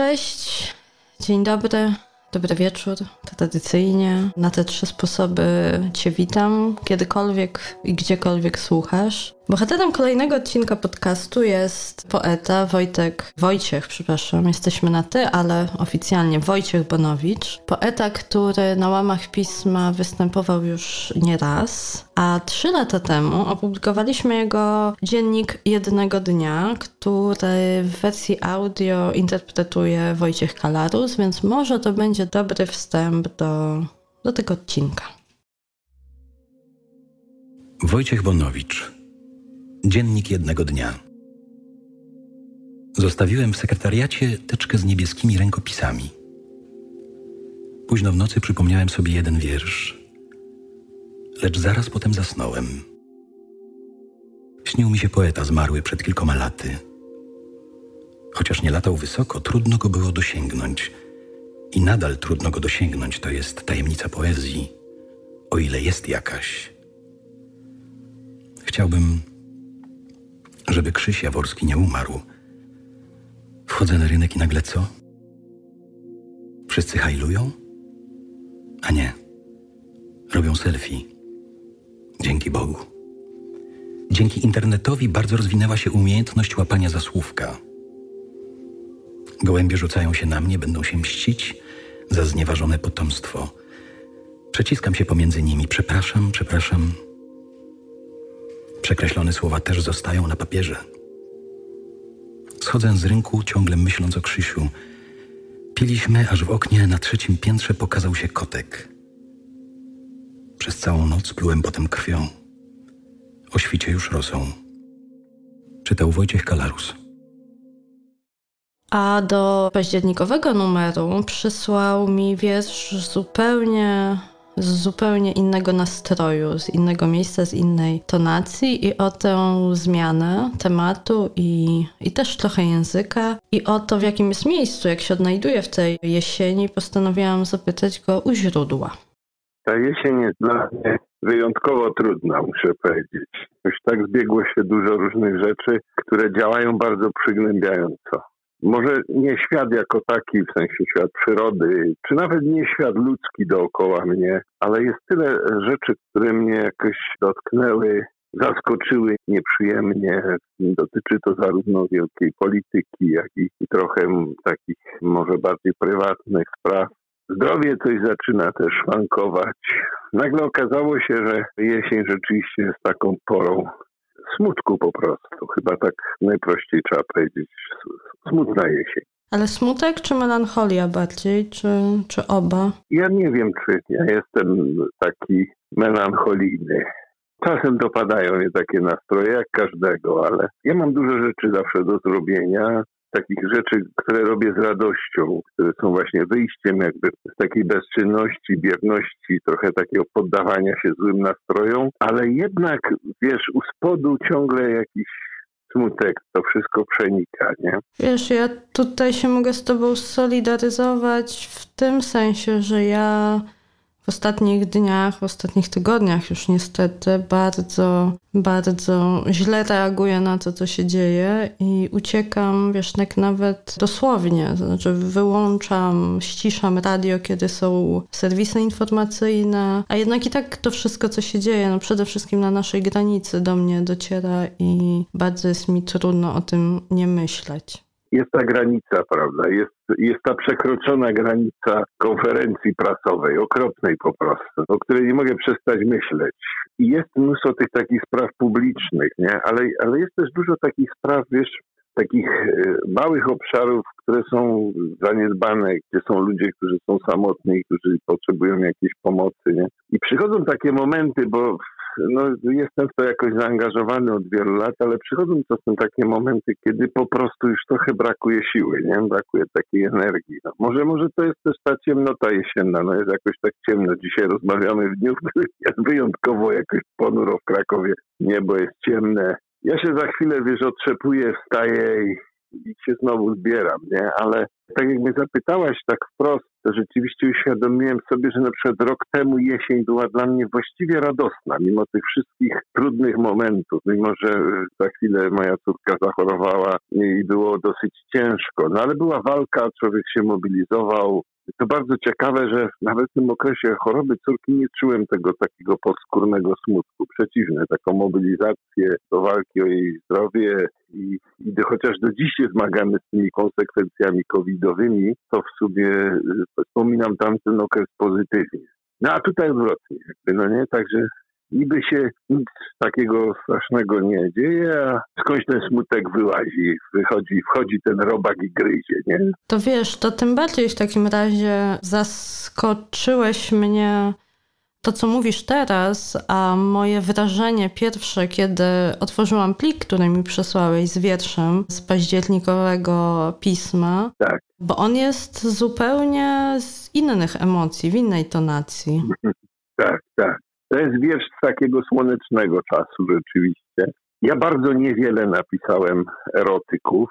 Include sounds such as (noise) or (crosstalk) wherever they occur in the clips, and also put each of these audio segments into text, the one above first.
Cześć, dzień dobry, dobry wieczór. Tradycyjnie na te trzy sposoby Cię witam, kiedykolwiek i gdziekolwiek słuchasz. Bohaterem kolejnego odcinka podcastu jest poeta Wojtek, Wojciech, przepraszam, jesteśmy na ty, ale oficjalnie Wojciech Bonowicz. Poeta, który na łamach pisma występował już nie raz, a trzy lata temu opublikowaliśmy jego dziennik jednego dnia, który w wersji audio interpretuje Wojciech Kalarus, więc może to będzie dobry wstęp do, do tego odcinka. Wojciech Bonowicz Dziennik jednego dnia. Zostawiłem w sekretariacie teczkę z niebieskimi rękopisami. Późno w nocy przypomniałem sobie jeden wiersz, lecz zaraz potem zasnąłem. Śnił mi się poeta zmarły przed kilkoma laty. Chociaż nie latał wysoko, trudno go było dosięgnąć. I nadal trudno go dosięgnąć, to jest tajemnica poezji, o ile jest jakaś. Chciałbym, żeby Krzyś Jaworski nie umarł. Wchodzę na rynek i nagle co? Wszyscy hajlują? A nie. Robią selfie. Dzięki Bogu. Dzięki internetowi bardzo rozwinęła się umiejętność łapania za słówka. Gołębie rzucają się na mnie, będą się mścić za znieważone potomstwo. Przeciskam się pomiędzy nimi. Przepraszam, przepraszam. Przekreślone słowa też zostają na papierze. Schodzę z rynku, ciągle myśląc o Krzysiu. Piliśmy, aż w oknie na trzecim piętrze pokazał się kotek. Przez całą noc plułem potem krwią. O świcie już rosą. Czytał Wojciech Kalarus. A do październikowego numeru przysłał mi wiersz zupełnie z zupełnie innego nastroju, z innego miejsca, z innej tonacji i o tę zmianę tematu i, i też trochę języka i o to, w jakim jest miejscu, jak się odnajduje w tej jesieni, postanowiłam zapytać go u źródła. Ta jesień jest dla mnie wyjątkowo trudna, muszę powiedzieć. Już tak zbiegło się dużo różnych rzeczy, które działają bardzo przygnębiająco może nie świat jako taki, w sensie świat przyrody, czy nawet nie świat ludzki dookoła mnie, ale jest tyle rzeczy, które mnie jakoś dotknęły, zaskoczyły nieprzyjemnie. Dotyczy to zarówno wielkiej polityki, jak i trochę takich może bardziej prywatnych spraw. Zdrowie coś zaczyna też szwankować. Nagle okazało się, że jesień rzeczywiście jest taką porą smutku po prostu. Chyba tak najprościej trzeba powiedzieć. Smutna jesień. Ale smutek czy melancholia bardziej, czy, czy oba? Ja nie wiem, czy ja jestem taki melancholijny. Czasem dopadają mnie takie nastroje, jak każdego, ale ja mam dużo rzeczy zawsze do zrobienia takich rzeczy, które robię z radością, które są właśnie wyjściem jakby z takiej bezczynności, bierności, trochę takiego poddawania się złym nastrojom, ale jednak, wiesz, u spodu ciągle jakiś smutek, to wszystko przenika, nie? Wiesz, ja tutaj się mogę z tobą solidaryzować w tym sensie, że ja w ostatnich dniach, w ostatnich tygodniach już niestety bardzo, bardzo źle reaguję na to, co się dzieje i uciekam, wiesz, tak nawet dosłownie, to znaczy wyłączam, ściszam radio, kiedy są serwisy informacyjne, a jednak i tak to wszystko, co się dzieje, no przede wszystkim na naszej granicy do mnie dociera i bardzo jest mi trudno o tym nie myśleć jest ta granica, prawda? Jest, jest ta przekroczona granica konferencji prasowej, okropnej po prostu, o której nie mogę przestać myśleć. I jest mnóstwo tych takich spraw publicznych, nie? Ale, ale jest też dużo takich spraw, wiesz, takich e, małych obszarów, które są zaniedbane, gdzie są ludzie, którzy są samotni, którzy potrzebują jakiejś pomocy. Nie? I przychodzą takie momenty, bo no, jestem w to jakoś zaangażowany od wielu lat, ale przychodzą czasem takie momenty, kiedy po prostu już trochę brakuje siły, nie? Brakuje takiej energii. No, może, może to jest też ta ciemnota jesienna, no jest jakoś tak ciemno. Dzisiaj rozmawiamy w dniu, (laughs) który jest wyjątkowo jakoś ponuro w Krakowie. Niebo jest ciemne. Ja się za chwilę, wiesz, otrzepuję, wstaję i i się znowu zbieram, nie? Ale tak jak mnie zapytałaś tak wprost, to rzeczywiście uświadomiłem sobie, że na przykład rok temu jesień była dla mnie właściwie radosna, mimo tych wszystkich trudnych momentów, mimo że za chwilę moja córka zachorowała i było dosyć ciężko, no ale była walka, człowiek się mobilizował, to bardzo ciekawe, że nawet w tym okresie choroby córki nie czułem tego takiego podskórnego smutku. Przeciwnie, taką mobilizację do walki o jej zdrowie i, i chociaż do dziś się zmagamy z tymi konsekwencjami covidowymi, to w sumie y, wspominam tamten okres pozytywnie. No a tutaj odwrotnie, no nie? Także niby się nic takiego strasznego nie dzieje, a skądś ten smutek wyłazi, wychodzi, wchodzi ten robak i gryzie, nie? To wiesz, to tym bardziej w takim razie zaskoczyłeś mnie to, co mówisz teraz, a moje wrażenie pierwsze, kiedy otworzyłam plik, który mi przesłałeś z wierszem z październikowego pisma, tak. bo on jest zupełnie z innych emocji, w innej tonacji. (laughs) tak, tak. To jest wiersz z takiego słonecznego czasu rzeczywiście. Ja bardzo niewiele napisałem erotyków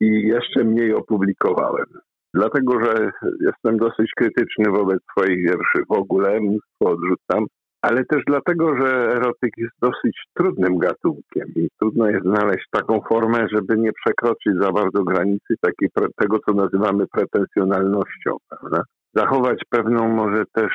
i jeszcze mniej opublikowałem. Dlatego, że jestem dosyć krytyczny wobec swoich wierszy w ogóle, mnóstwo odrzucam, ale też dlatego, że erotyk jest dosyć trudnym gatunkiem i trudno jest znaleźć taką formę, żeby nie przekroczyć za bardzo granicy takiej, tego, co nazywamy pretensjonalnością, prawda? Zachować pewną może też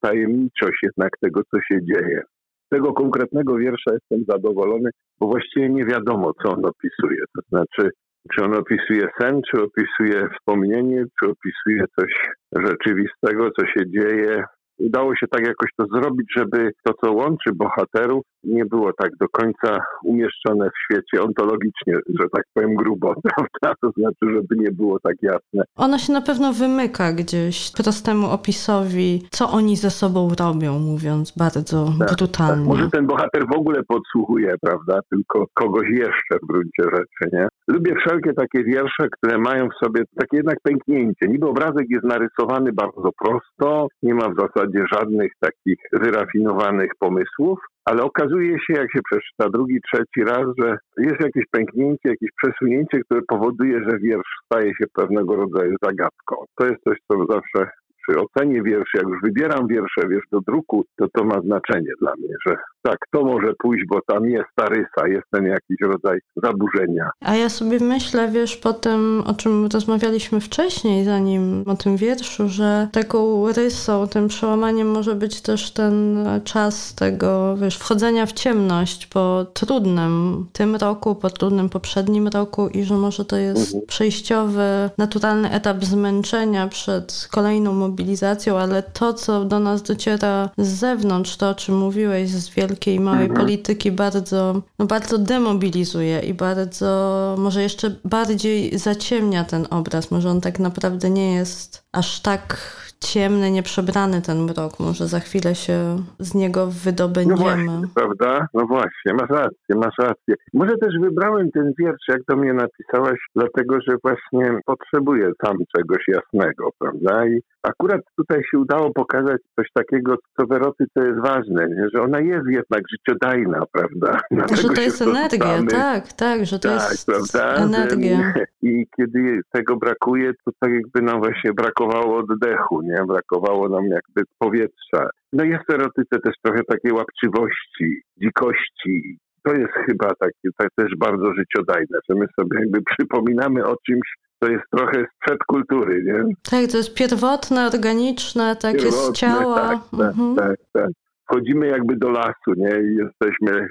tajemniczość jednak tego, co się dzieje. Z tego konkretnego wiersza jestem zadowolony, bo właściwie nie wiadomo, co on opisuje. To znaczy, czy on opisuje sen, czy opisuje wspomnienie, czy opisuje coś rzeczywistego, co się dzieje, udało się tak jakoś to zrobić, żeby to, co łączy bohaterów, nie było tak do końca umieszczone w świecie ontologicznie, że tak powiem grubo, (laughs) prawda? To znaczy, żeby nie było tak jasne. Ona się na pewno wymyka gdzieś prostemu opisowi, co oni ze sobą robią, mówiąc bardzo tak, brutalnie. Tak. Może ten bohater w ogóle podsłuchuje, prawda? Tylko kogoś jeszcze w gruncie rzeczy, nie? Lubię wszelkie takie wiersze, które mają w sobie takie jednak pęknięcie. Niby obrazek jest narysowany bardzo prosto, nie ma w zasadzie żadnych takich wyrafinowanych pomysłów, ale okazuje się, jak się przeczyta drugi, trzeci raz, że jest jakieś pęknięcie, jakieś przesunięcie, które powoduje, że wiersz staje się pewnego rodzaju zagadką. To jest coś, co zawsze przy ocenie wierszy, jak już wybieram wiersze, wiesz, do druku, to to ma znaczenie dla mnie, że tak, to może pójść, bo tam jest ta rysa, jest ten jakiś rodzaj zaburzenia. A ja sobie myślę, wiesz, po tym, o czym rozmawialiśmy wcześniej, zanim o tym wierszu, że taką rysą, tym przełamaniem może być też ten czas tego, wiesz, wchodzenia w ciemność po trudnym tym roku, po trudnym poprzednim roku i że może to jest mhm. przejściowy, naturalny etap zmęczenia przed kolejną mobilizacją, ale to, co do nas dociera z zewnątrz, to o czym mówiłeś z wielkiej i małej mhm. polityki bardzo, no bardzo demobilizuje i bardzo, może jeszcze bardziej zaciemnia ten obraz. Może on tak naprawdę nie jest aż tak ciemny, nieprzebrany ten mrok. Może za chwilę się z niego wydobędziemy. No właśnie, prawda? No właśnie, masz rację, masz rację. Może też wybrałem ten wiersz, jak do mnie napisałaś, dlatego, że właśnie potrzebuję sam czegoś jasnego, prawda? I akurat tutaj się udało pokazać coś takiego, co w erotyce jest ważne, nie? że ona jest jednak życiodajna, prawda? Dlatego że to jest energia, tak, tak, że to tak, jest prawda? energia. I kiedy tego brakuje, to tak jakby nam właśnie brakowało oddechu, nie? Nie? Brakowało nam jakby powietrza. No jest w erotyce też trochę takiej łapczywości, dzikości. To jest chyba takie, to też bardzo życiodajne, że my sobie jakby przypominamy o czymś, co jest trochę sprzed kultury, nie? Tak, to jest pierwotne, organiczne, takie pierwotne, z ciała. Tak, tak, mhm. tak, tak. Wchodzimy jakby do lasu, nie? I jesteśmy,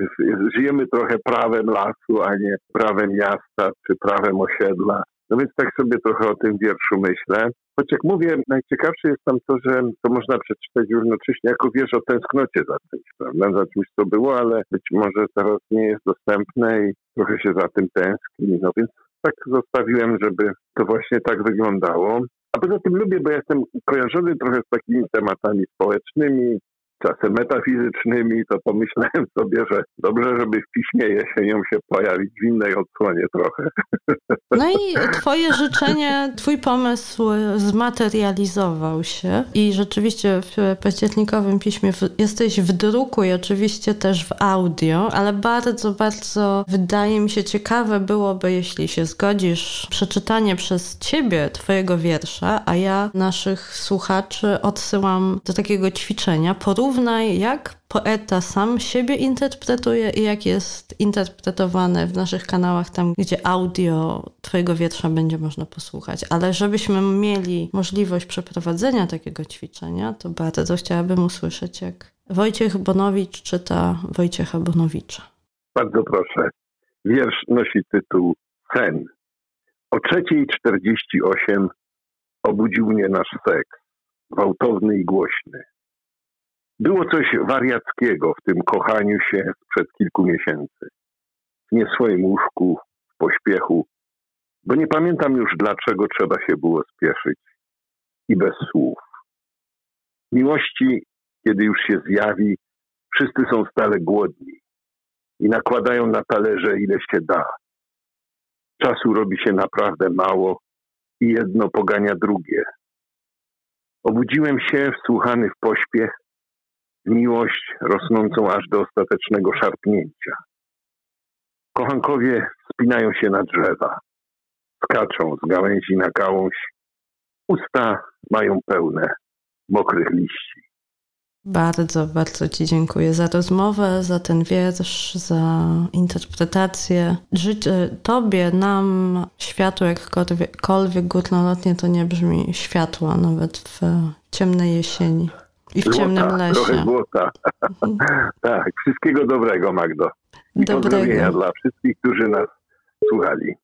żyjemy trochę prawem lasu, a nie prawem miasta czy prawem osiedla. No więc tak sobie trochę o tym wierszu myślę. Choć jak mówię, najciekawsze jest tam to, że to można przeczytać równocześnie jako wiersz o tęsknocie za czymś, prawda? Za czymś, co było, ale być może teraz nie jest dostępne i trochę się za tym tęskni. No więc tak zostawiłem, żeby to właśnie tak wyglądało. A poza tym lubię, bo jestem kojarzony trochę z takimi tematami społecznymi, czasem metafizycznymi, to pomyślałem sobie, że dobrze, żeby w piśmie jesienią się pojawić w innej odsłonie trochę. (laughs) No i twoje życzenie, twój pomysł zmaterializował się i rzeczywiście w październikowym piśmie jesteś w druku i oczywiście też w audio, ale bardzo, bardzo wydaje mi się ciekawe byłoby, jeśli się zgodzisz, przeczytanie przez ciebie twojego wiersza, a ja naszych słuchaczy odsyłam do takiego ćwiczenia. Porównaj, jak poeta sam siebie interpretuje i jak jest interpretowane w naszych kanałach, tam gdzie audio Twojego wiersza będzie można posłuchać. Ale żebyśmy mieli możliwość przeprowadzenia takiego ćwiczenia, to bardzo chciałabym usłyszeć, jak Wojciech Bonowicz czyta Wojciecha Bonowicza. Bardzo proszę. Wiersz nosi tytuł Sen. O 3.48 obudził mnie nasz seks, gwałtowny i głośny. Było coś wariackiego w tym kochaniu się sprzed kilku miesięcy. W nie swoim łóżku, w pośpiechu, bo nie pamiętam już dlaczego trzeba się było spieszyć i bez słów. Miłości, kiedy już się zjawi, wszyscy są stale głodni i nakładają na talerze ile się da. Czasu robi się naprawdę mało i jedno pogania drugie. Obudziłem się wsłuchany w pośpiech miłość rosnącą aż do ostatecznego szarpnięcia. Kochankowie spinają się na drzewa, skaczą z gałęzi na gałąź, usta mają pełne mokrych liści. Bardzo, bardzo Ci dziękuję za rozmowę, za ten wiersz, za interpretację. Życzę Tobie, nam światło jakkolwiek górnolotnie to nie brzmi światła, nawet w ciemnej jesieni. I w złota, ciemnym lesie. Trochę złota. (laughs) tak, wszystkiego dobrego, Magdo. I dobrego. pozdrowienia dla wszystkich, którzy nas słuchali.